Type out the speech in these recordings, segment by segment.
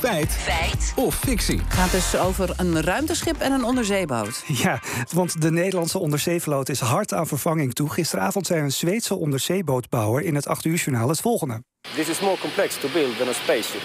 Feit. Feit. Of fictie. Het gaat dus over een ruimteschip en een onderzeeboot. Ja, want de Nederlandse onderzeevloot is hard aan vervanging toe. Gisteravond zei een Zweedse onderzeebootbouwer in het 8 uur journaal het volgende. This is more complex to build than a spaceship.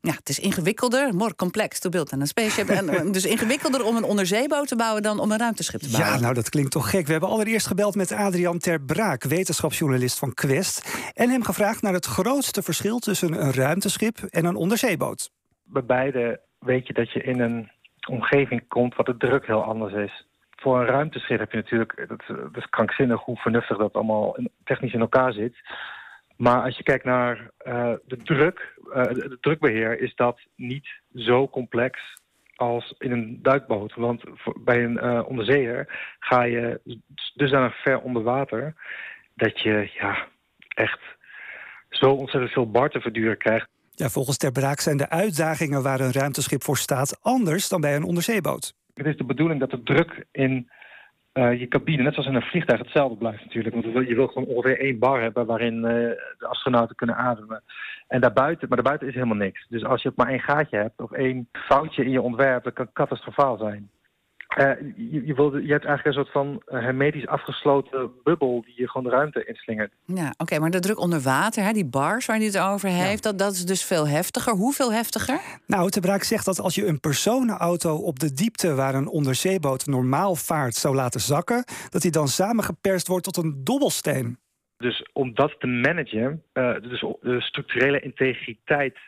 Ja, het is ingewikkelder, more complex to build than a spaceship. en eh, dus ingewikkelder om een onderzeeboot te bouwen dan om een ruimteschip te bouwen. Ja, nou dat klinkt toch gek. We hebben allereerst gebeld met Adrian Ter Braak, wetenschapsjournalist van Quest. En hem gevraagd naar het grootste verschil tussen een ruimteschip en een onderzeeboot. Bij beide weet je dat je in een omgeving komt wat de druk heel anders is. Voor een ruimteschip heb je natuurlijk, dat, is krankzinnig hoe vernuftig dat allemaal technisch in elkaar zit. Maar als je kijkt naar eh, de druk, de drukbeheer, is dat niet zo complex als in een duikboot. Want bij een eh, onderzeeër ga je dusdanig ver onder water dat je ja, echt zo ontzettend veel bar te verduren krijgt. Ja, volgens Ter Braak zijn de uitdagingen waar een ruimteschip voor staat anders dan bij een onderzeeboot. Het is de bedoeling dat de druk in eh, je cabine, net zoals in een vliegtuig, hetzelfde blijft natuurlijk. Want je wil- gewoon ongeveer één bar hebben waarin eh, de astronauten kunnen ademen. En daarbuiten, maar daarbuiten is helemaal niks. Dus als je maar één gaatje hebt of één foutje in je ontwerp, dat kan catastrofaal zijn. Eh, je, je, wilde, je hebt eigenlijk een soort van eh, hermetisch afgesloten bubbel die je gewoon de ruimte inslingert. Ja, oké, maar de druk onder water, hè, die bars waar hij het over heeft, dat, dat is dus veel heftiger. Hoeveel heftiger? Nou, Ter Braak zegt dat als je een personenauto op de diepte waar een onderzeeboot normaal vaart zou laten zakken, dat die dan samengeperst wordt tot een dobbelsteen. Dus om dat te managen, eh, dus de structurele integriteit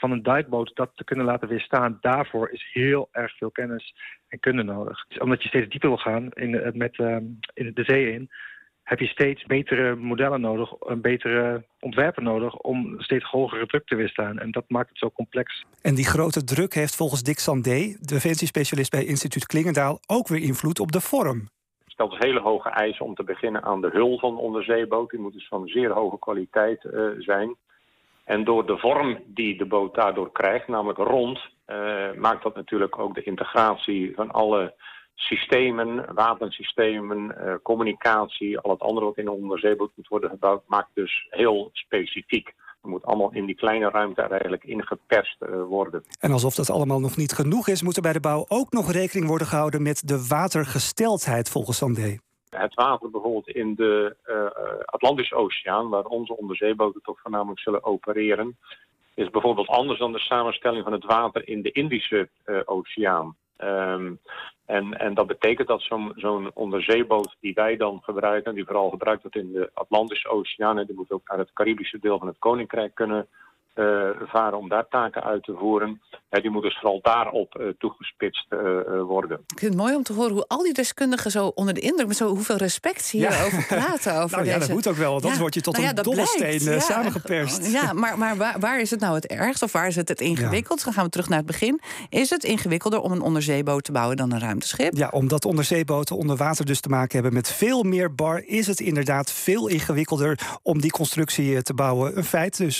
van een duikboot dat te kunnen laten weerstaan, daarvoor is heel erg veel kennis en kunde nodig. Dus omdat je steeds dieper wil gaan in, de- met, eh, in de zee in, heb je steeds betere modellen nodig, een betere ontwerpen nodig om steeds hogere druk te weerstaan. En dat maakt het zo complex. En die grote druk heeft volgens Dick Sandé, defensiespecialist bij instituut Klingendaal, ook weer invloed op de vorm. stelt dus hele hoge eisen om te beginnen aan de hul van de onderzeeboot. Die moet dus van zeer hoge kwaliteit eh, zijn. En door de vorm die de boot daardoor krijgt, namelijk rond, eh, maakt dat natuurlijk ook de integratie van alle systemen, wapensystemen, eh, communicatie, al het andere wat in een onderzeeboot moet worden gebouwd, maakt dus heel specifiek. Het moet allemaal in die kleine ruimte eigenlijk ingeperst eh, worden. En alsof dat allemaal nog niet genoeg is, moet er bij de bouw ook nog rekening worden gehouden met de watergesteldheid volgens Sandé. Het water bijvoorbeeld in de eh, eh, Atlantische Oceaan, waar onze onderzeeboten toch voornamelijk zullen opereren, is bijvoorbeeld anders dan de samenstelling van het water in de Indische eh, Oceaan. Ehm, en, en dat betekent dat zo'n zo'n onderzeeboot die wij dan gebruiken, die vooral gebruikt wordt in de Atlantische Oceaan, en die moet ook naar het Caribische deel van het Koninkrijk kunnen varen om daar taken uit te voeren. Ja, die moet dus vooral daarop eh, toegespitst eh, eh, worden. Ik vind het mooi om te horen hoe al die deskundigen zo onder de indruk, met zo hoeveel respect hierover praten. Over Nou ja, dat moet ook wel, want anders word je tot nou een dat dobbelsteen, eh, ja. samengeperst. Ja, maar, maar waar, waar is het nou het ergst of waar is het het ingewikkeld? Dan gaan we terug naar het begin. Is het ingewikkelder om een onderzeeboot te bouwen dan een ruimteschip? Ja, omdat onderzeeboten onder water dus te maken hebben met veel meer bar, is het inderdaad veel ingewikkelder om die constructie eh, te bouwen. Een feit dus.